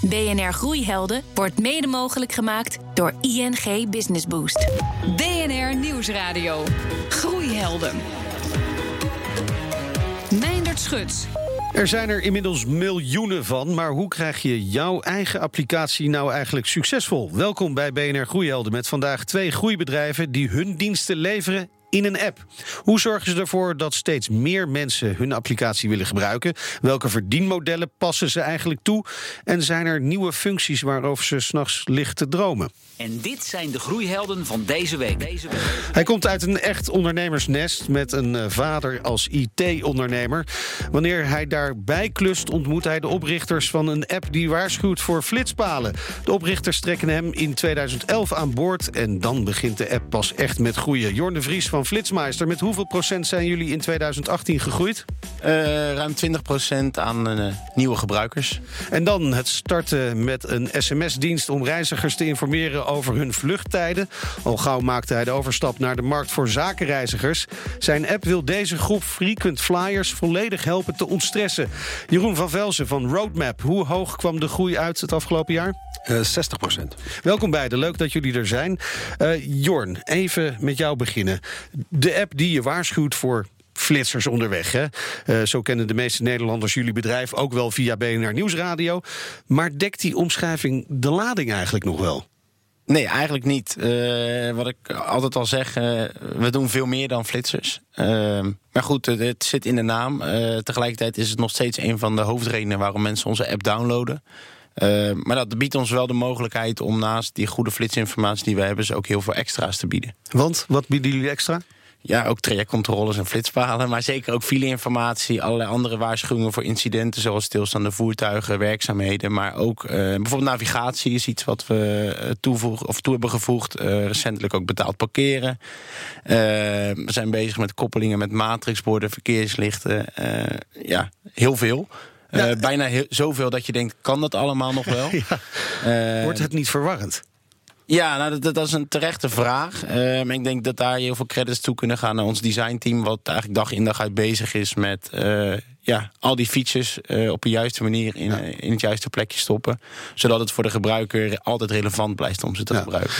BNR Groeihelden wordt mede mogelijk gemaakt door ING Business Boost. BNR Nieuwsradio. Groeihelden. Meindert Schut. Er zijn er inmiddels miljoenen van, maar hoe krijg je jouw eigen applicatie nou eigenlijk succesvol? Welkom bij BNR Groeihelden met vandaag twee groeibedrijven die hun diensten leveren in een app. Hoe zorgen ze ervoor dat steeds meer mensen hun applicatie willen gebruiken? Welke verdienmodellen passen ze eigenlijk toe? En zijn er nieuwe functies waarover ze s'nachts licht te dromen? En dit zijn de groeihelden van deze week. Deze week. Hij komt uit een echt ondernemersnest met een eh, vader als IT-ondernemer. Wanneer hij daarbij klust, ontmoet hij de oprichters van een app die waarschuwt voor flitspalen. De oprichters trekken hem in 2011 aan boord en dan begint de app pas echt met groeien. Jorn de Vries van Flitsmeister, met hoeveel procent zijn jullie in 2018 gegroeid? Uh, ruim 20 procent aan uh, nieuwe gebruikers. En dan het starten met een sms-dienst om reizigers te informeren over hun vluchttijden. Al gauw maakte hij de overstap naar de markt voor zakenreizigers. Zijn app wil deze groep frequent flyers volledig helpen te ontstressen. Jeroen van Velzen van Roadmap. Hoe hoog kwam de groei uit het afgelopen jaar? Uh, 60 procent. Welkom beiden, leuk dat jullie er zijn. Uh, Jorn, even met jou beginnen. De app die je waarschuwt voor flitsers onderweg. Hè? Uh, zo kennen de meeste Nederlanders jullie bedrijf ook wel via BNR Nieuwsradio. Maar dekt die omschrijving de lading eigenlijk nog wel? Nee, eigenlijk niet. Uh, wat ik altijd al zeg, uh, we doen veel meer dan flitsers. Uh, maar goed, het zit in de naam. tegelijkertijd is het nog steeds een van de hoofdredenen waarom mensen onze app downloaden. Maar dat biedt ons wel de mogelijkheid om naast die goede flitsinformatie die we hebben, ze ook heel veel extra's te bieden. Want wat bieden jullie extra? Ja, ook trajectcontroles en flitspalen. Maar zeker ook fileinformatie, allerlei andere waarschuwingen voor incidenten... zoals stilstaande voertuigen, werkzaamheden. Maar ook uh, bijvoorbeeld navigatie is iets wat we toevoegen, of toe hebben gevoegd. Uh, recentelijk ook betaald parkeren. Uh, we zijn bezig met koppelingen met matrixborden, verkeerslichten. ja, heel veel. Ja, bijna heel, zoveel dat je denkt, kan dat allemaal nog wel? ja. Wordt het niet verwarrend? Ja, nou, dat, dat, is een terechte vraag. Uh, ik denk dat daar heel veel credits toe kunnen gaan naar ons designteam... wat eigenlijk dag in dag uit bezig is met uh, ja, al die features... Uh, op de juiste manier in, ja. in het juiste plekje stoppen. Zodat het voor de gebruiker altijd relevant blijft om ze te ja. gebruiken.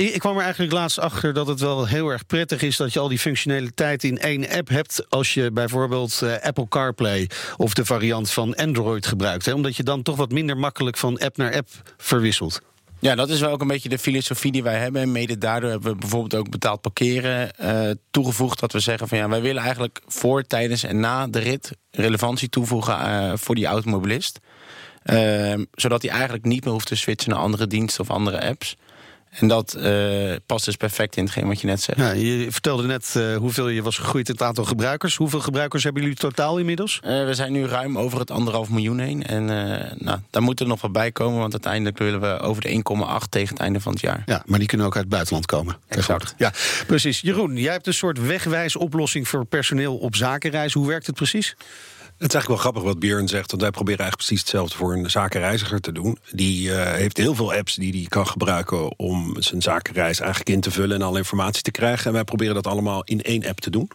ik, ik kwam er eigenlijk laatst achter dat het wel heel erg prettig is... dat je al die functionaliteit in één app hebt... als je bijvoorbeeld Apple CarPlay of de variant van Android gebruikt. Hè? Omdat je dan toch wat minder makkelijk van app naar app verwisselt. Ja, dat is wel ook een beetje de filosofie die wij hebben. En mede daardoor hebben we bijvoorbeeld ook betaald parkeren uh, toegevoegd. Dat we zeggen van ja, wij willen eigenlijk voor, tijdens en na de rit relevantie toevoegen uh, voor die automobilist. Uh, zodat hij eigenlijk niet meer hoeft te switchen naar andere diensten of andere apps. En dat uh, past dus perfect in hetgeen wat je net zegt. Ja, je vertelde net uh, hoeveel je was gegroeid in het aantal gebruikers. Hoeveel gebruikers hebben jullie totaal inmiddels? Uh, we zijn nu ruim over het anderhalf miljoen heen. En nou, daar moet er nog wat bij komen. Want uiteindelijk willen we over de 1,8 tegen het einde van het jaar. Ja, maar die kunnen ook uit het buitenland komen. Exact. Ja, precies. Jeroen, jij hebt een soort wegwijsoplossing voor personeel op zakenreis. Hoe werkt het precies? Het is eigenlijk wel grappig wat Björn zegt. Want wij proberen eigenlijk precies hetzelfde voor een zakenreiziger te doen. Die uh, heeft heel veel apps die hij kan gebruiken om zijn zakenreis eigenlijk in te vullen en alle informatie te krijgen. En wij proberen dat allemaal in één app te doen.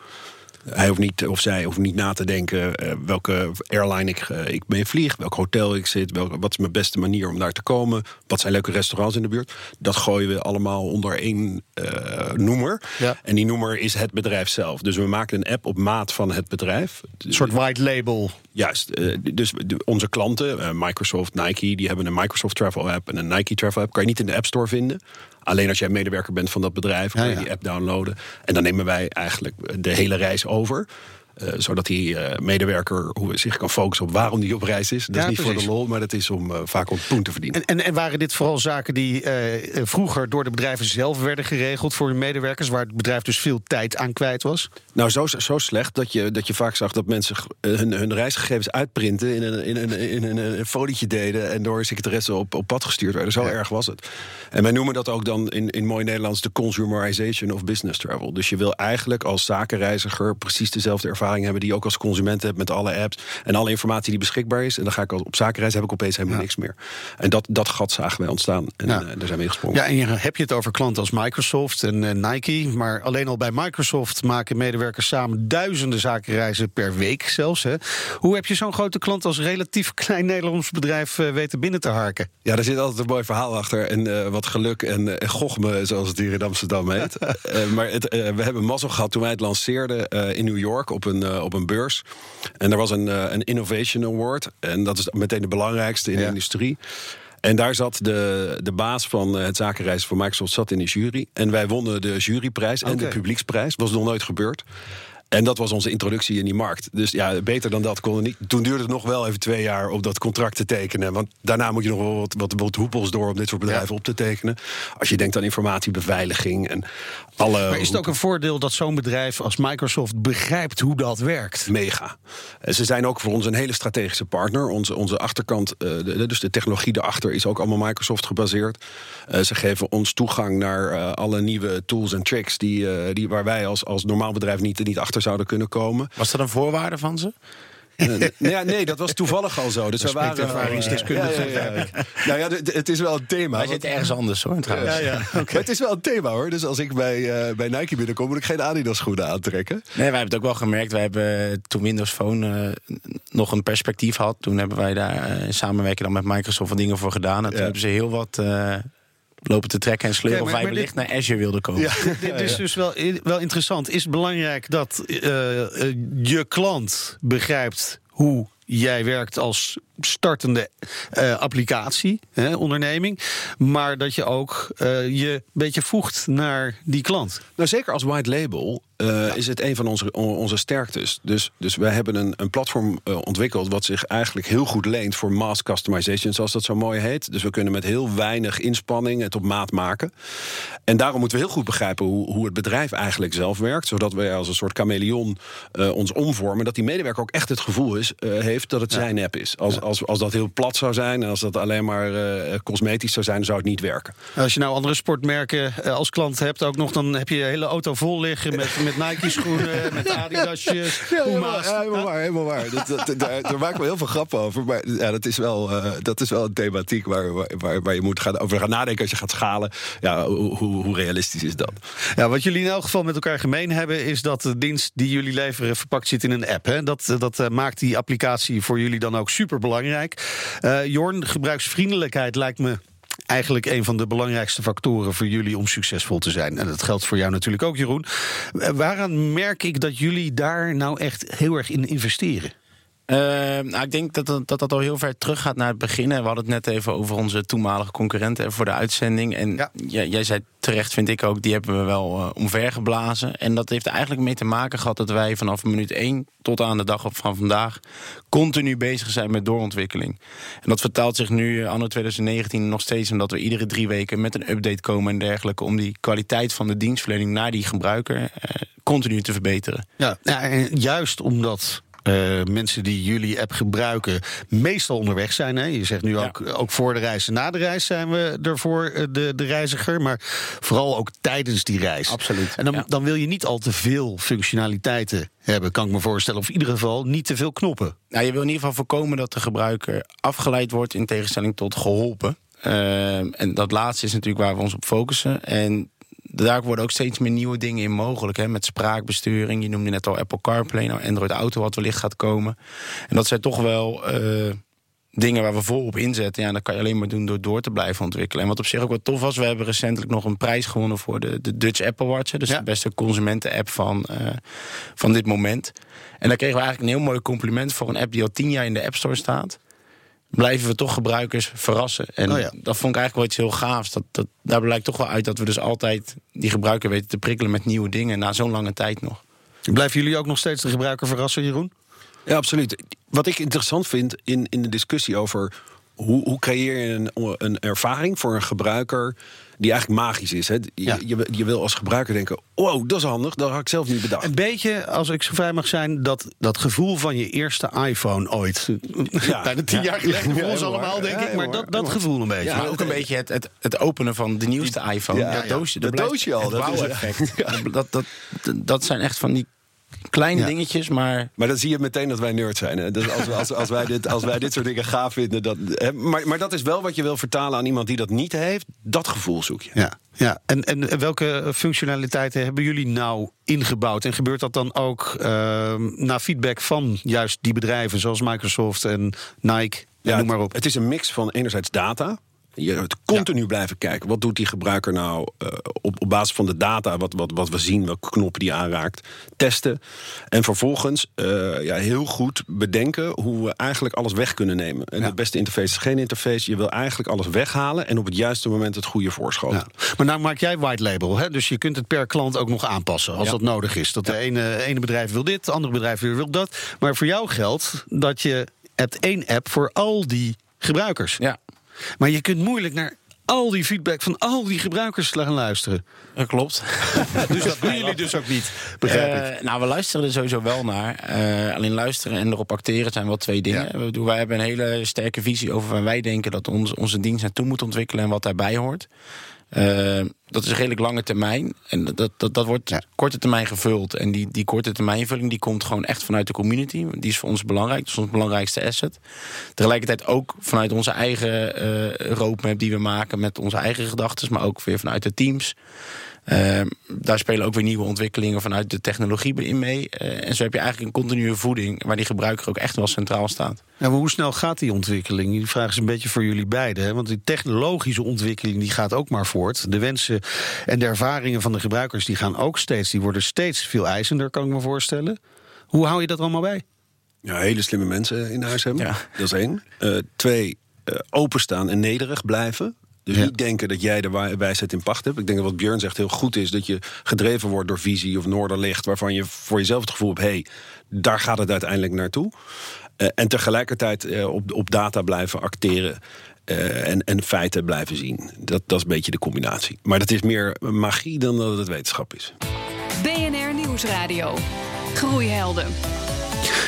Hij hoeft niet, of zij hoeft niet na te denken uh, welke airline ik, uh, ik mee vlieg, welk hotel ik zit, welke, wat is mijn beste manier om daar te komen, wat zijn leuke restaurants in de buurt. Dat gooien we allemaal onder één uh, noemer. Ja. En die noemer is het bedrijf zelf. Dus we maken een app op maat van het bedrijf. Een soort white label. Juist. dus onze klanten, Microsoft, Nike, die hebben een Microsoft Travel app en een Nike Travel app. Kan je niet in de App Store vinden. Alleen als jij medewerker bent van dat bedrijf, kan je ja, ja. die app downloaden. En dan nemen wij eigenlijk de hele reis over. Uh, zodat die uh, medewerker hoe, zich kan focussen op waarom die op reis is. Dat Ja, is niet precies. voor de lol, maar dat is om uh, vaak om poen te verdienen. En, en, en waren dit vooral zaken die eh, vroeger door de bedrijven zelf werden geregeld voor hun medewerkers, waar het bedrijf dus veel tijd aan kwijt was? Nou, zo, zo slecht dat je, dat je vaak zag dat mensen eh, hun, hun reisgegevens uitprinten in een, in, een, in, een, een folietje deden en door secretaressen op, op pad gestuurd werden. Zo Ja. erg was het. En wij noemen dat ook dan in, in mooi Nederlands de consumerization of business travel. Dus je wil eigenlijk als zakenreiziger precies dezelfde ervaring ervaring hebben die je ook als consument hebt met alle apps en alle informatie die beschikbaar is. En dan ga ik op zakenreis heb ik opeens helemaal niks meer. En dat, dat gat zagen wij ontstaan. En Ja. eh, daar zijn we ingesprongen. Ja, en je heb je het over klanten als Microsoft en eh, Nike. Maar alleen al bij Microsoft maken medewerkers samen duizenden zakenreizen per week zelfs. Hè. Hoe heb je zo'n grote klant als relatief klein Nederlands bedrijf eh, weten binnen te harken? Ja, er zit altijd een mooi verhaal achter. En wat geluk en, uh, en gochme, zoals het hier in Amsterdam heet. maar het, we hebben mazzel gehad toen wij het lanceerden in New York op een, uh, op een beurs. En er was een, uh, een Innovation Award. En dat is meteen de belangrijkste in ja. de industrie. En daar zat de, de baas van het zakenreizen voor Microsoft zat in de jury. En wij wonnen de juryprijs en okay. de publieksprijs. Was nog nooit gebeurd. En dat was onze introductie in die markt. Dus ja, beter dan dat kon het niet. Toen duurde het nog wel even twee jaar om dat contract te tekenen. Want daarna moet je nog wel wat, wat, wat hoepels door om dit soort bedrijven ja. op te tekenen. Als je denkt aan informatiebeveiliging en alle. Maar is het ook een voordeel dat zo'n bedrijf als Microsoft begrijpt hoe dat werkt? Mega. En ze zijn ook voor ons een hele strategische partner. Onze, onze achterkant, uh, de, dus de technologie erachter, is ook allemaal Microsoft gebaseerd. Uh, ze geven ons toegang naar uh, alle nieuwe tools en tricks die, die, waar wij als, als normaal bedrijf niet, niet achter zouden kunnen komen. Was dat een voorwaarde van ze? nee, ja, nee, dat was toevallig al zo. Dus we waren ervaringsdeskundigen. Ja, ja, ja, nou ja, het is wel een thema. Wij zitten ergens anders hoor, trouwens. Ja, ja. Okay. Maar het is wel een thema hoor. Dus als ik bij, uh, bij Nike binnenkom, moet ik geen Adidas schoenen aantrekken. Nee, wij hebben het ook wel gemerkt. Wij hebben toen Windows Phone uh, nog een perspectief had. Toen hebben wij daar samenwerken dan met Microsoft wat dingen voor gedaan. En toen hebben ze heel wat lopen te trekken en sleuren... Of wij wellicht dit, naar Azure wilden komen. Ja, dit is dus wel, wel interessant. Is het belangrijk dat uh, je klant begrijpt hoe jij werkt als startende uh, applicatie, hè, onderneming. Maar dat je ook uh, je een beetje voegt naar die klant. Nou, zeker als white label uh, ja. is het een van onze, onze sterktes. Dus, dus wij hebben een, een platform ontwikkeld... wat zich eigenlijk heel goed leent voor mass customization... zoals dat zo mooi heet. Dus we kunnen met heel weinig inspanning het op maat maken. En daarom moeten we heel goed begrijpen... hoe, hoe het bedrijf eigenlijk zelf werkt. Zodat we als een soort chameleon ons omvormen. Dat die medewerker ook echt het gevoel is, heeft dat het ja. zijn app is. Als. Als, als dat heel plat zou zijn en als dat alleen maar uh, cosmetisch zou zijn, zou het niet werken. Als je nou andere sportmerken uh, als klant hebt, ook nog, dan heb je je hele auto vol liggen met, met Nike-schoenen, met Adidasjes, ja, Puma's. Ja, helemaal waar, helemaal waar. Dat, dat, daar, daar maken we heel veel grappen over. Maar ja, dat, is wel, uh, dat is wel een thematiek waar, waar, waar je moet gaan, over gaan nadenken als je gaat schalen. Ja, hoe, hoe, hoe realistisch is dat? Ja, wat jullie in elk geval met elkaar gemeen hebben, is dat de dienst die jullie leveren verpakt zit in een app. Hè? Dat, dat maakt die applicatie voor jullie dan ook super belangrijk. Uh, Jorn, gebruiksvriendelijkheid lijkt me eigenlijk een van de belangrijkste factoren voor jullie om succesvol te zijn. En dat geldt voor jou natuurlijk ook, Jeroen. Uh, waaraan merk ik dat jullie daar nou echt heel erg in investeren? Uh, nou, ik denk dat, dat dat al heel ver terug gaat naar het begin. We hadden het net even over onze toenmalige concurrenten voor de uitzending. En ja. jij, jij zei terecht, vind ik ook, die hebben we wel uh, omvergeblazen. En dat heeft eigenlijk mee te maken gehad dat wij vanaf minuut 1 tot aan de dag op van vandaag continu bezig zijn met doorontwikkeling. En dat vertaalt zich nu anno 2019 nog steeds omdat we iedere drie weken met een update komen en dergelijke om die kwaliteit van de dienstverlening naar die gebruiker uh, continu te verbeteren. Ja, ja en juist omdat uh, mensen die jullie app gebruiken meestal onderweg zijn. Hè? Je zegt nu ook, ja. ook voor de reis en na de reis zijn we er voor de, de reiziger. Maar vooral ook tijdens die reis. Absoluut. En dan, ja. dan wil je niet al te veel functionaliteiten hebben, kan ik me voorstellen. Of in ieder geval niet te veel knoppen. Nou, je wil in ieder geval voorkomen dat de gebruiker afgeleid wordt in tegenstelling tot geholpen. Uh, en dat laatste is natuurlijk waar we ons op focussen. En daar worden ook steeds meer nieuwe dingen in mogelijk. Hè, met spraakbesturing. Je noemde net al Apple CarPlay. Nou, Android Auto wat wellicht gaat komen. En dat zijn toch wel uh, dingen waar we volop inzetten. Ja, dat kan je alleen maar doen door door te blijven ontwikkelen. En wat op zich ook wel tof was. We hebben recentelijk nog een prijs gewonnen voor de, de Dutch Apple Watch. Dus ja. de beste consumenten-app van, uh, van dit moment. En daar kregen we eigenlijk een heel mooi compliment voor een app die al tien jaar in de App Store staat blijven we toch gebruikers verrassen. En oh ja. dat vond ik eigenlijk wel iets heel gaafs. Dat, dat, daar blijkt toch wel uit dat we dus altijd die gebruiker weten te prikkelen met nieuwe dingen na zo'n lange tijd nog. Blijven jullie ook nog steeds de gebruiker verrassen, Jeroen? Ja, absoluut. Wat ik interessant vind in, in de discussie over hoe, hoe creëer je een, een ervaring voor een gebruiker die eigenlijk magisch is. Hè? Je, ja. je, je, wil als gebruiker denken: wow, dat is handig, dat had ik zelf niet bedacht. Een beetje, als ik zo vrij mag zijn, dat, dat gevoel van je eerste iPhone ooit. Ja. Bijna tien jaar geleden voor ons allemaal, denk ik. Maar dat, dat gevoel een beetje. Ja, maar ook een beetje het, het, het openen van de nieuwste iPhone. Ja, dat doosje, dat doosje al. Dat, is, dat, dat, dat, dat zijn echt van die Kleine Ja. dingetjes, maar Maar dan zie je meteen dat wij nerd zijn. Hè? Dus als, als, als, wij dit, als wij dit soort dingen gaaf vinden. Dat, hè? Maar, maar dat is wel wat je wil vertalen aan iemand die dat niet heeft. Dat gevoel zoek je. Ja, ja. En, en welke functionaliteiten hebben jullie nou ingebouwd? En gebeurt dat dan ook ehm, na feedback van juist die bedrijven zoals Microsoft en Nike? en noem maar op. Het is een mix van enerzijds data. Je het continu blijven kijken. Wat doet die gebruiker nou eh, op, op basis van de data, wat, wat, wat we zien, welke knoppen die aanraakt, testen. En vervolgens eh, ja, heel goed bedenken hoe we eigenlijk alles weg kunnen nemen. En Ja. de beste interface is geen interface. Je wil eigenlijk alles weghalen en op het juiste moment het goede voorschoten. Ja. Maar nou maak jij white label, hè? dus je kunt het per klant ook nog aanpassen als dat nodig is. Dat de ene, ene bedrijf wil dit, het andere bedrijf wil dat. Maar voor jou geldt dat je hebt één app voor al die gebruikers. ja, Maar je kunt moeilijk naar al die feedback van al die gebruikers gaan luisteren. dat klopt. Dus dat doen jullie dus ook niet, begrijp ik. Eh, nou, we luisteren er sowieso wel naar. Eh, alleen luisteren en erop acteren zijn wel twee dingen. Ja. We Wij hebben een hele sterke visie over waar wij denken dat ons, onze dienst naartoe moet ontwikkelen en wat daarbij hoort. Eh, dat is redelijk lange termijn. En dat, dat, dat wordt Ja. korte termijn gevuld. En die, die korte termijnvulling die komt gewoon echt vanuit de community. Die is voor ons belangrijk. Dat is ons belangrijkste asset. Tegelijkertijd ook vanuit onze eigen eh roadmap die we maken met onze eigen gedachten, maar ook weer vanuit de teams. Eh, daar spelen ook weer nieuwe ontwikkelingen vanuit de technologie in mee. Eh, en zo heb je eigenlijk een continue voeding waar die gebruiker ook echt wel centraal staat. Ja, maar hoe snel gaat die ontwikkeling? Die vraag is een beetje voor jullie beiden. Hè? Want die technologische ontwikkeling die gaat ook maar voort. De wensen en de ervaringen van de gebruikers die gaan ook steeds, die worden steeds veel eisender, kan ik me voorstellen. Hoe hou je dat allemaal bij? Ja, hele slimme mensen in huis hebben. Ja. Dat is één. Eh, twee, eh, openstaan en nederig blijven. Dus Ja. niet denken dat jij de wijsheid in pacht hebt. Ik denk dat wat Björn zegt heel goed is... dat je gedreven wordt door visie of noorderlicht... waarvan je voor jezelf het gevoel hebt... hé, hey, daar gaat het uiteindelijk naartoe. Eh, en tegelijkertijd eh, op, op data blijven acteren... eh, en, en feiten blijven zien. Dat, dat is een beetje de combinatie. Maar dat is meer magie dan dat het wetenschap is. BNR Nieuwsradio. Groeihelden.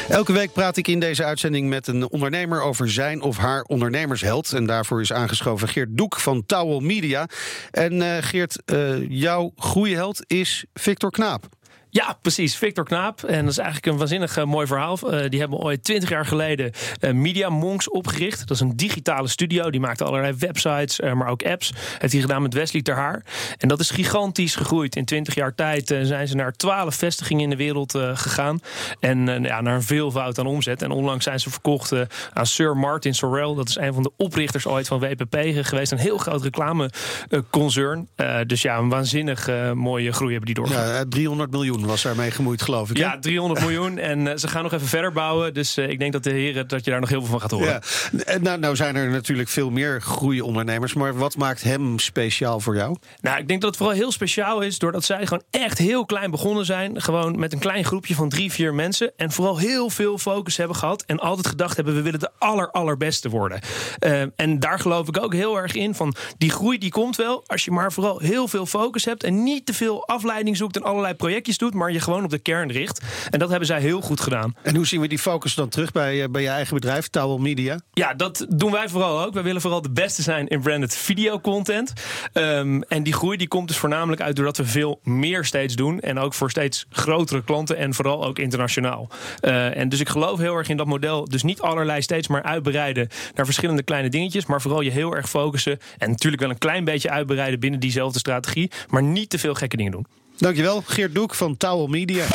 Elke week praat ik in deze uitzending met een ondernemer over zijn of haar ondernemersheld. En daarvoor is aangeschoven Geert Doek van Towel Media. En eh, Geert, eh, jouw groeiheld is Victor Knaap. Ja, precies. Victor Knaap. En dat is eigenlijk een waanzinnig eh, mooi verhaal. Eh, die hebben ooit twintig jaar geleden eh, Media Monks opgericht. Dat is een digitale studio. Die maakte allerlei websites, maar ook apps. Heeft hij gedaan met Wesley Ter Haar. En dat is gigantisch gegroeid. In twintig jaar tijd zijn ze naar twaalf vestigingen in de wereld gegaan. En ja, naar een veelvoud aan omzet. En onlangs zijn ze verkocht aan Sir Martin Sorrell. Dat is een van de oprichters ooit van WPP geweest. Een heel groot reclameconcern. Dus ja, een waanzinnig mooie groei hebben die doorgemaakt. Ja, eh, 300 miljoen was daarmee gemoeid, geloof ik. hè? Ja, 300 miljoen. En eh, ze gaan nog even verder bouwen. Dus eh, ik denk dat de heren dat je daar nog heel veel van gaat horen. Ja. En Nou, nou zijn er natuurlijk veel meer groeiondernemers. Maar wat maakt hem speciaal voor jou? Nou, ik denk dat het vooral heel speciaal is doordat zij gewoon echt heel klein begonnen zijn. Gewoon met een klein groepje van drie, vier mensen. En vooral heel veel focus hebben gehad. En altijd gedacht hebben, we willen de aller, allerbeste worden. Eh, en daar geloof ik ook heel erg in. Van die groei die komt wel als je maar vooral heel veel focus hebt. En niet te veel afleiding zoekt en allerlei projectjes doet. Maar je gewoon op de kern richt. En dat hebben zij heel goed gedaan. En hoe zien we die focus dan terug bij, eh, bij je eigen bedrijf, Towel Media? Ja, dat doen wij vooral ook. Wij willen vooral de beste zijn in branded videocontent. Ehm en die groei die komt dus voornamelijk uit doordat we veel meer steeds doen. En ook voor steeds grotere klanten en vooral ook internationaal. Eh, en dus ik geloof heel erg in dat model. Dus niet allerlei steeds maar uitbreiden naar verschillende kleine dingetjes. Maar vooral je heel erg focussen. En natuurlijk wel een klein beetje uitbreiden binnen diezelfde strategie. Maar niet te veel gekke dingen doen. Dankjewel, Geert Doek van Towel Media.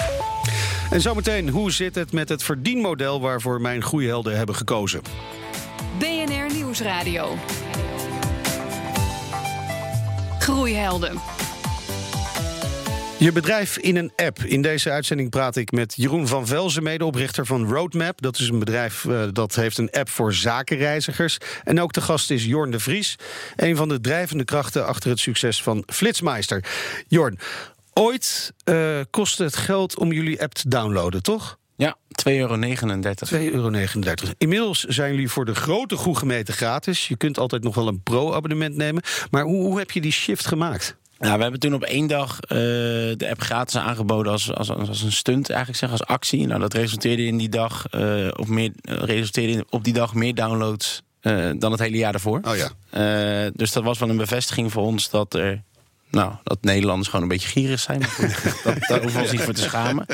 En zometeen, hoe zit het met het verdienmodel waarvoor mijn groeihelden hebben gekozen? BNR Nieuwsradio. Groeihelden. Je bedrijf in een app. In deze uitzending praat ik met Jeroen van Velzen, medeoprichter van Roadmap. Dat is een bedrijf eh, dat heeft een app voor zakenreizigers. En ook de gast is Jorn de Vries, een van de drijvende krachten achter het succes van Flitsmeister. Jorn, ooit eh kostte het geld om jullie app te downloaden, toch? Ja, 2,39 euro. 2,39 euro. Inmiddels zijn jullie voor de grote groep gemeente gratis. Je kunt altijd nog wel een pro-abonnement nemen. Maar hoe, hoe heb je die shift gemaakt? Nou, we hebben toen op één dag eh, de app gratis aangeboden als, als, als een stunt, eigenlijk zeggen, als actie. Nou, dat resulteerde in die dag, op, meer, resulteerde in op die dag meer downloads dan het hele jaar daarvoor. Oh ja. Dus dat was wel een bevestiging voor ons dat er nou, dat Nederlanders gewoon een beetje gierig zijn. Dat, daar hoeven we ons niet voor te schamen.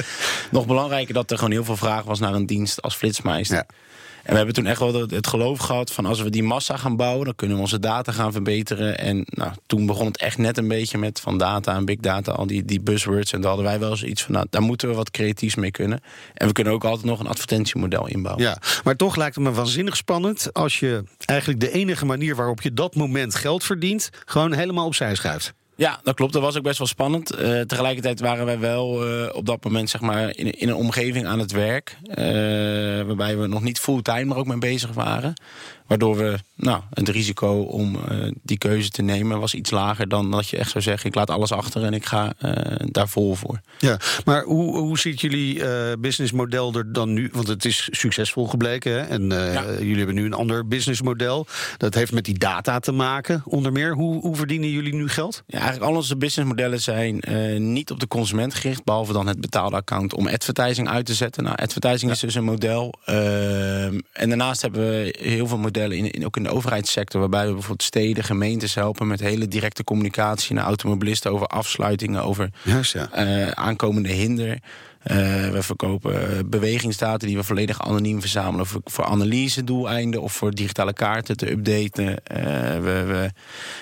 Nog belangrijker dat er gewoon heel veel vraag was naar een dienst als flitsmeister. Ja. En we hebben toen echt wel het- geloof gehad van als we die massa gaan bouwen, dan kunnen we onze data gaan verbeteren. En nou, toen begon het echt net een beetje met van data en big data, al die, die buzzwords. En daar hadden wij wel zoiets van, nou, daar moeten we wat creatiefs mee kunnen. En we kunnen ook altijd nog een advertentiemodel inbouwen. Ja, maar toch lijkt het me waanzinnig spannend als je eigenlijk de enige manier waarop je dat moment geld verdient, gewoon helemaal opzij schuift. Ja, dat klopt. Dat was ook best wel spannend. Eh, tegelijkertijd waren wij wel eh, op dat moment zeg maar, in, in een omgeving aan het werk. eh, waarbij we nog niet fulltime er ook mee bezig waren. Waardoor we nou, het risico om die keuze te nemen was iets lager dan dat je echt zou zeggen: ik laat alles achter en ik ga daar vol voor. Ja, maar hoe, hoe ziet jullie businessmodel er dan nu? Want het is succesvol gebleken. Hè? En Ja. jullie hebben nu een ander businessmodel. Dat heeft met die data te maken, onder meer. Hoe, hoe verdienen jullie nu geld? Ja, eigenlijk al onze businessmodellen zijn eh, niet op de consument gericht, behalve dan het betaalde account om advertising uit te zetten. Nou, advertising is dus een model. Ehm, en daarnaast hebben we heel veel modellen, in, in- ook in de overheidssector, waarbij we bijvoorbeeld steden, gemeentes helpen met hele directe communicatie naar automobilisten over afsluitingen, over Juist, ja. eh, aankomende hinder. Eh, we verkopen eh, bewegingsdata die we volledig anoniem verzamelen voor, analyse doeleinden of voor digitale kaarten te updaten. Eh, we, we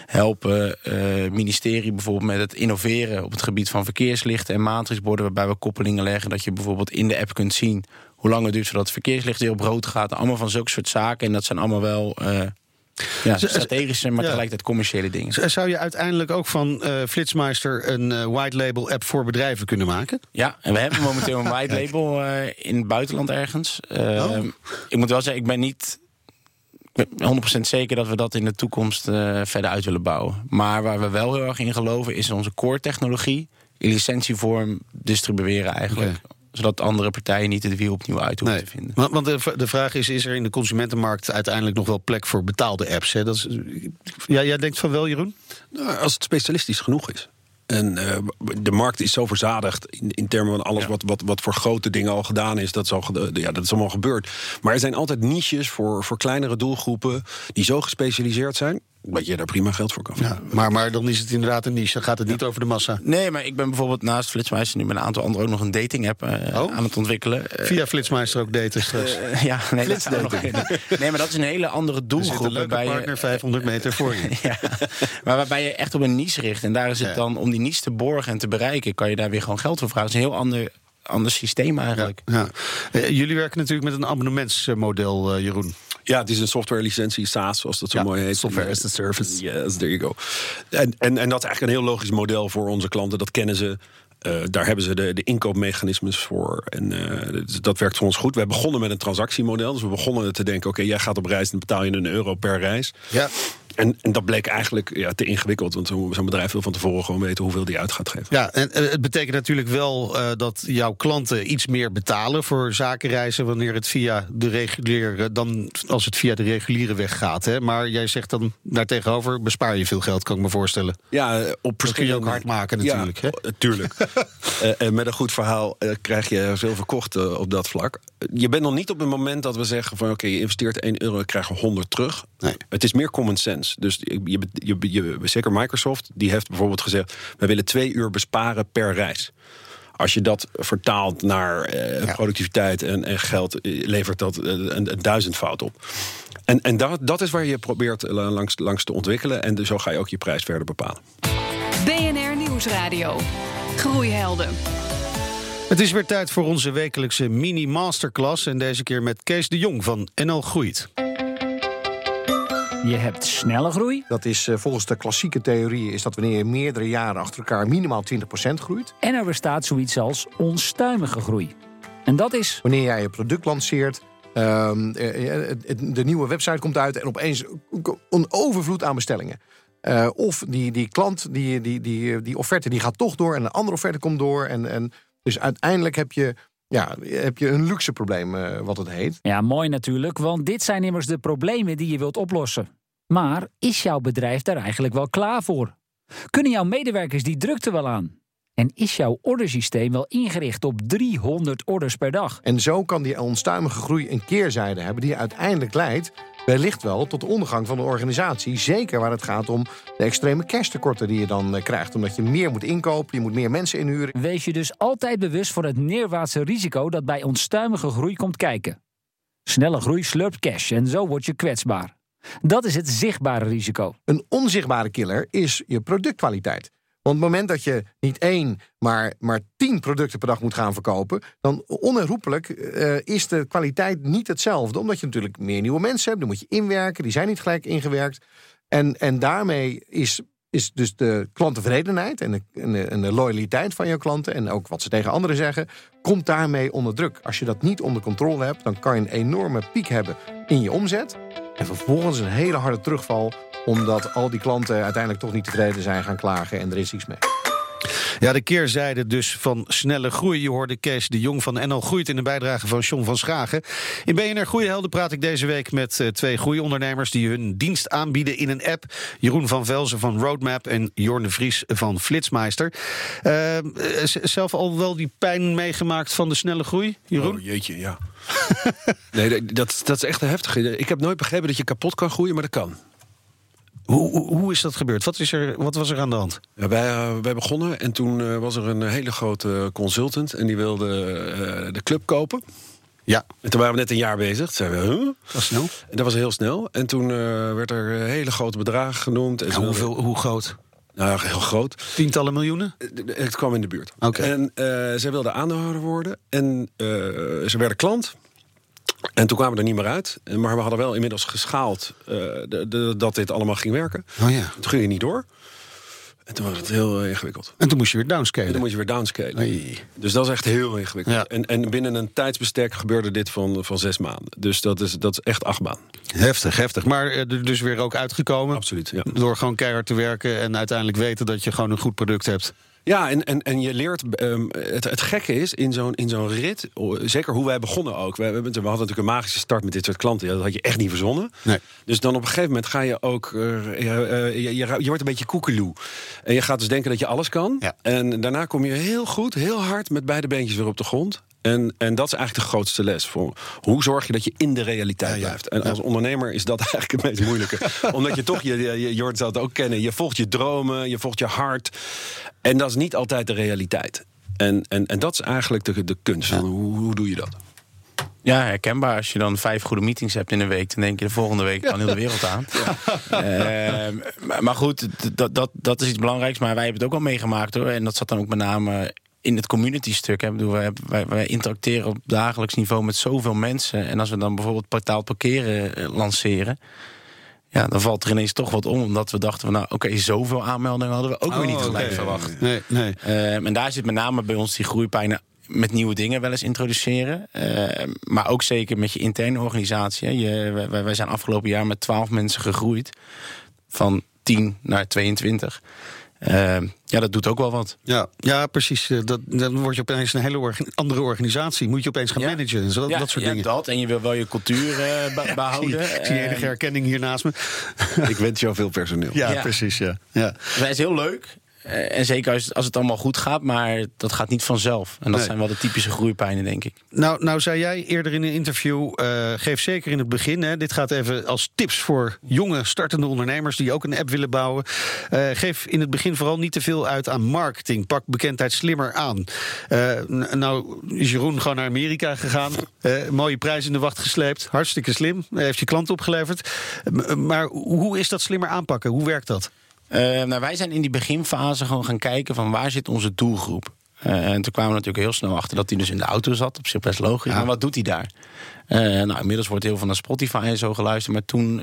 helpen het ministerie bijvoorbeeld met het innoveren op het gebied van verkeerslichten en matrixborden, waarbij we koppelingen leggen dat je bijvoorbeeld in de app kunt zien hoe lang het duurt voordat het verkeerslicht weer op rood gaat. Allemaal van zulke soort zaken. En dat zijn allemaal wel ja, strategische, maar tegelijkertijd commerciële dingen. Zou je uiteindelijk ook van eh Flitsmeister een eh, white label app voor bedrijven kunnen maken? Ja, en we hebben momenteel een white label eh, in het buitenland ergens. Oh. Ik moet wel zeggen, ik ben niet ik ben 100% zeker dat we dat in de toekomst verder uit willen bouwen. Maar waar we wel heel erg in geloven is onze core technologie in licentievorm distribueren eigenlijk. Zodat andere partijen niet het wiel opnieuw uit hoeven te vinden. Want, want de, de vraag is: is er in de consumentenmarkt uiteindelijk nog wel plek voor betaalde apps? Hè? Dat is, ja, jij denkt van wel, Jeroen? Nou, als het specialistisch genoeg is. En eh, de markt is zo verzadigd in, in termen van alles wat, wat, wat voor grote dingen al gedaan is. Dat is, al, ge- ja, dat is allemaal gebeurd. Maar er zijn altijd niches voor, voor kleinere doelgroepen die zo gespecialiseerd zijn. Dat je daar prima geld voor kan verdienen. Maar, maar dan is het inderdaad een niche. Dan gaat het niet over de massa. Nee, maar ik ben bijvoorbeeld naast Flitsmeister nu met een aantal anderen ook nog een dating app eh, Oh. aan het ontwikkelen. Eh, Via Flitsmeister ook daten straks. eh, ja, nee, dat nog Nee, maar dat is een hele andere er doelgroep. een waarbij je- partner 500 meter voor je. Ja, maar waarbij je echt op een niche richt. En daar is het Ja. dan om die niche te borgen en te bereiken, kan je daar weer gewoon geld voor vragen. Het is een heel ander, ander systeem eigenlijk. Ja. Jullie werken natuurlijk met een abonnementsmodel, Jeroen. Ja, het is een software licentie, SaaS, zoals dat zo Ja, mooi heet. software as a service. Yes, there you go. En, en, en dat is eigenlijk een heel logisch model voor onze klanten. Dat kennen ze. Eh, daar hebben ze de, de inkoopmechanismes voor. En eh, dat werkt voor ons goed. We hebben begonnen met een transactiemodel. Dus we begonnen te denken: oké, jij gaat op reis en betaal je een euro per reis. Ja. En, en dat bleek eigenlijk ja, te ingewikkeld. Want zo- zo'n bedrijf wil van tevoren gewoon weten hoeveel die uit gaat geven. Ja, en eh, het betekent natuurlijk wel eh, dat jouw klanten iets meer betalen voor zakenreizen wanneer het via de reguliere, dan als het via de reguliere weg gaat. Hè? Maar jij zegt dan daartegenover bespaar je veel geld, kan ik me voorstellen. Ja, eh, op Dat kun je ook hard maken natuurlijk. Ja, hè? eh, tuurlijk. Eh, en met een goed verhaal eh, krijg je veel verkocht eh, op dat vlak. Je bent nog niet op het moment dat we zeggen van... oké, je investeert 1 euro, je krijgt er 100 terug. Nee. Het is meer common sense. Dus je, je, je, je- zeker Microsoft, die heeft bijvoorbeeld gezegd... we willen twee uur besparen per reis. Als je dat vertaalt naar eh, Ja. productiviteit en, en geld... eh, levert dat eh, een, een duizendfout op. En, en dat, dat is waar je probeert eh, langs, langs te ontwikkelen. En dus zo ga je ook je prijs verder bepalen. BNR Nieuwsradio. Groeihelden. Het is weer tijd voor onze wekelijkse mini-masterclass. En deze keer met Kees de Jong van NL Groeit. Je hebt snelle groei Dat is eh, volgens de klassieke theorie is dat wanneer je meerdere jaren achter elkaar minimaal 20% groeit. en er bestaat zoiets als onstuimige groei. En dat is Wanneer jij je product lanceert, ehm, eh, eh, de nieuwe website komt uit en opeens een overvloed aan bestellingen. Eh, of die, die klant, die, die, die, die offerte, die gaat toch door en een andere offerte komt door. En, en dus uiteindelijk heb je, ja, heb je een luxe probleem, eh, wat het heet. ja mooi natuurlijk, want dit zijn immers de problemen die je wilt oplossen. Maar is jouw bedrijf daar eigenlijk wel klaar voor? Kunnen jouw medewerkers die drukte wel aan? En is jouw ordersysteem wel ingericht op 300 orders per dag? En zo kan die onstuimige groei een keerzijde hebben die uiteindelijk leidt wellicht wel tot de ondergang van de organisatie. Zeker waar het gaat om de extreme cashtekorten die je dan eh, krijgt. Omdat je meer moet inkopen, je moet meer mensen inhuren. Wees je dus altijd bewust voor het neerwaartse risico dat bij onstuimige groei komt kijken. Snelle groei slurpt cash en zo word je kwetsbaar. Dat is het zichtbare risico. Een onzichtbare killer is je productkwaliteit. Want op het moment dat je niet één, maar, maar tien producten per dag moet gaan verkopen, dan onherroepelijk eh, is de kwaliteit niet hetzelfde. Omdat je natuurlijk meer nieuwe mensen hebt, dan moet je inwerken, die zijn niet gelijk ingewerkt. En, en daarmee is, is dus de klanttevredenheid en de, en, de, en de loyaliteit van je klanten, en ook wat ze tegen anderen zeggen, komt daarmee onder druk. Als je dat niet onder controle hebt, dan kan je een enorme piek hebben in je omzet. En vervolgens een hele harde terugval omdat al die klanten uiteindelijk toch niet tevreden zijn gaan klagen en er is iets mee. Ja, de keerzijde dus van snelle groei. Je hoorde Kees de Jong van NL Groeit in de bijdrage van John van Schagen. In BNR Groeihelden praat ik deze week met uh, twee groeiondernemers... die hun dienst aanbieden in een app. Jeroen van Velzen van Roadmap en Jorne Vries van Flitsmeister. Uh, zelf al wel die pijn meegemaakt van de snelle groei, Jeroen? Oh, jeetje, ja. nee, dat, dat is echt heftig. Ik heb nooit begrepen dat je kapot kan groeien, maar dat kan. Hoe, hoe, hoe, is dat gebeurd? Wat, is er, wat was er aan de hand? Ja, wij, uh, wij begonnen en toen uh, was er een hele grote consultant... en die wilde uh, de club kopen. Ja. En toen waren we net een jaar bezig. Toen zeiden we, huh? Dat was snel. En dat was heel snel. En toen werd er hele grote bedragen genoemd. En ja, hoeveel, hoe groot? Nou, heel groot. Tientallen miljoenen? Het kwam in de buurt. Oké. En uh, zij wilden aandeelhouder worden. En uh, ze werden klant. En toen kwamen we er niet meer uit. Maar we hadden wel inmiddels geschaald uh, de, de, dat dit allemaal ging werken. Oh ja. Toen ging je niet door. En toen was het heel ingewikkeld. En toen moest je weer downscalen. En toen moest je weer downscalen. Dus dat is echt heel ingewikkeld. Ja. En, en binnen een tijdsbestek gebeurde dit van, van zes maanden. Dus dat is, dat is echt achtbaan. Heftig, heftig. Maar er dus weer ook uitgekomen. Absoluut, ja. Door gewoon keihard te werken en uiteindelijk weten dat je gewoon een goed product hebt. Ja, en, en, en je leert. Um, het, het gekke is in zo'n in zo'n rit, zeker hoe wij begonnen ook. We, we, hadden natuurlijk een magische start met dit soort klanten. Dat had je echt niet verzonnen. Nee. Dus dan op een gegeven moment ga je ook. Uh, uh, je, je, je, wordt een beetje koekeloe. En je gaat dus denken dat je alles kan. Ja. En daarna kom je heel goed, heel hard met beide beentjes weer op de grond. En, en dat is eigenlijk de grootste les. Voor hoe zorg je dat je in de realiteit ja, ja. blijft? En als ondernemer is dat eigenlijk het meest moeilijke. Omdat je toch, je, je, Jord zal het ook kennen, je volgt je dromen, je volgt je hart. En dat is niet altijd de realiteit. En, en, en dat is eigenlijk de, de kunst. Van hoe, hoe doe je dat? Ja, herkenbaar. Als je dan vijf goede meetings hebt in een week, dan denk je de volgende week kan heel de wereld aan. Ja. Uh, maar goed, dat, dat, dat is iets belangrijks. Maar wij hebben het ook al meegemaakt hoor. En dat zat dan ook met name in het community stuk. Hè. Bedoel, wij, wij, wij, interacteren op dagelijks niveau met zoveel mensen. En als we dan bijvoorbeeld portaal parkeren lanceren. Ja, dan valt er ineens toch wat om. Omdat we dachten, van, nou oké, okay, zoveel aanmeldingen hadden we ook oh, weer niet gelijk okay. verwacht. Nee, nee. Uh, en daar zit met name bij ons die groeipijnen met nieuwe dingen wel eens introduceren. Uh, maar ook zeker met je interne organisatie. Je, wij, wij zijn afgelopen jaar met 12 mensen gegroeid. Van 10 naar 22. Uh, ja, dat doet ook wel wat. Ja, ja precies. Dat, dan word je opeens een hele orga andere organisatie. Moet je opeens gaan ja. managen en zo, ja, dat soort ja, dingen. dat. En je wil wel je cultuur uh, be behouden. Ik zie, zie enige herkenning hier naast me. Ik wens jou veel personeel. Ja, ja. precies. Ja. Ja. Dat is heel leuk. Uh, en zeker als, als het allemaal goed gaat, maar dat gaat niet vanzelf. En dat Nee. zijn wel de typische groeipijnen, denk ik. Nou, nou zei jij eerder in een interview, uh, geef zeker in het begin, hè, dit gaat even als tips voor jonge startende ondernemers die ook een app willen bouwen. Uh, geef in het begin vooral niet te veel uit aan marketing. Pak bekendheid slimmer aan. Uh, nou is Jeroen gewoon naar Amerika gegaan. Mooie prijs in de wacht gesleept. Hartstikke slim. Heeft je klant opgeleverd. Maar hoe is dat slimmer aanpakken? Hoe werkt dat? Uh, nou, wij zijn in die beginfase gewoon gaan kijken van waar zit onze doelgroep. Uh, en toen kwamen we natuurlijk heel snel achter dat hij dus in de auto zat. Op zich best logisch. Ja. Maar wat doet hij daar? Uh, nou, inmiddels wordt heel veel naar Spotify en zo geluisterd. Maar toen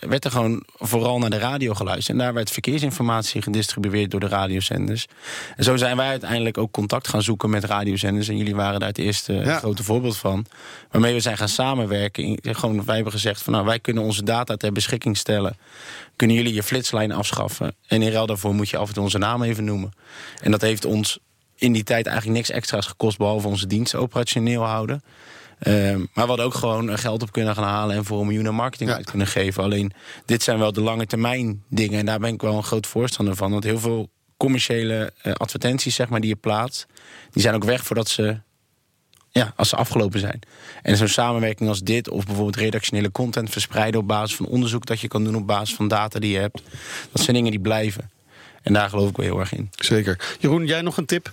werd er gewoon vooral naar de radio geluisterd. En daar werd verkeersinformatie gedistribueerd door de radiozenders. En zo zijn wij uiteindelijk ook contact gaan zoeken met radiozenders. En jullie waren daar het eerste ja. grote voorbeeld van. Waarmee we zijn gaan samenwerken. Gewoon, wij hebben gezegd van nou, wij kunnen onze data ter beschikking stellen kunnen jullie je flitslijn afschaffen. En in ruil daarvoor moet je af en toe onze naam even noemen. En dat heeft ons in die tijd eigenlijk niks extra's gekost... behalve onze diensten operationeel houden. Uh, maar we hadden ook gewoon geld op kunnen gaan halen... en voor een miljoen marketing ja. uit kunnen geven. Alleen, dit zijn wel de lange termijn dingen. En daar ben ik wel een groot voorstander van. Want heel veel commerciële uh, advertenties zeg maar, die je plaatst... die zijn ook weg voordat ze ja, als ze afgelopen zijn. En zo'n samenwerking als dit, of bijvoorbeeld redactionele content verspreiden op basis van onderzoek dat je kan doen op basis van data die je hebt, dat zijn dingen die blijven. En daar geloof ik wel heel erg in. Zeker. Jeroen, jij nog een tip?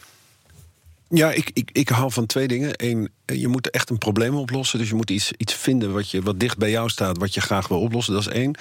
Ja, ik, ik, ik hou van twee dingen. Eén, je moet echt een probleem oplossen. Dus je moet iets, iets vinden wat, je, wat dicht bij jou staat, wat je graag wil oplossen. Dat is één.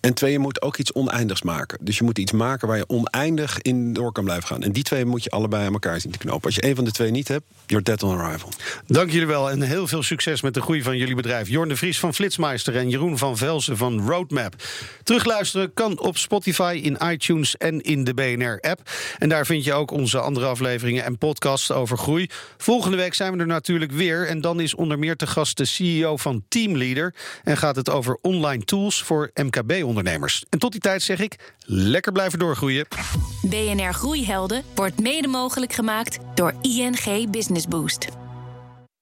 En twee, je moet ook iets oneindigs maken. Dus je moet iets maken waar je oneindig in door kan blijven gaan. En die twee moet je allebei aan elkaar zien te knopen. Als je één van de twee niet hebt, you're dead on arrival. Dank jullie wel en heel veel succes met de groei van jullie bedrijf. Jorn de Vries van Flitsmeister en Jeroen van Velsen van Roadmap. Terugluisteren kan op Spotify, in iTunes en in de BNR-app. En daar vind je ook onze andere afleveringen en podcasts over groei. Volgende week zijn we er natuurlijk weer. En dan is onder meer te gast de CEO van Teamleader. En gaat het over online tools voor MKB-ondernemers. En tot die tijd zeg ik, lekker blijven doorgroeien. BNR Groeihelden wordt mede mogelijk gemaakt door ING Business Boost.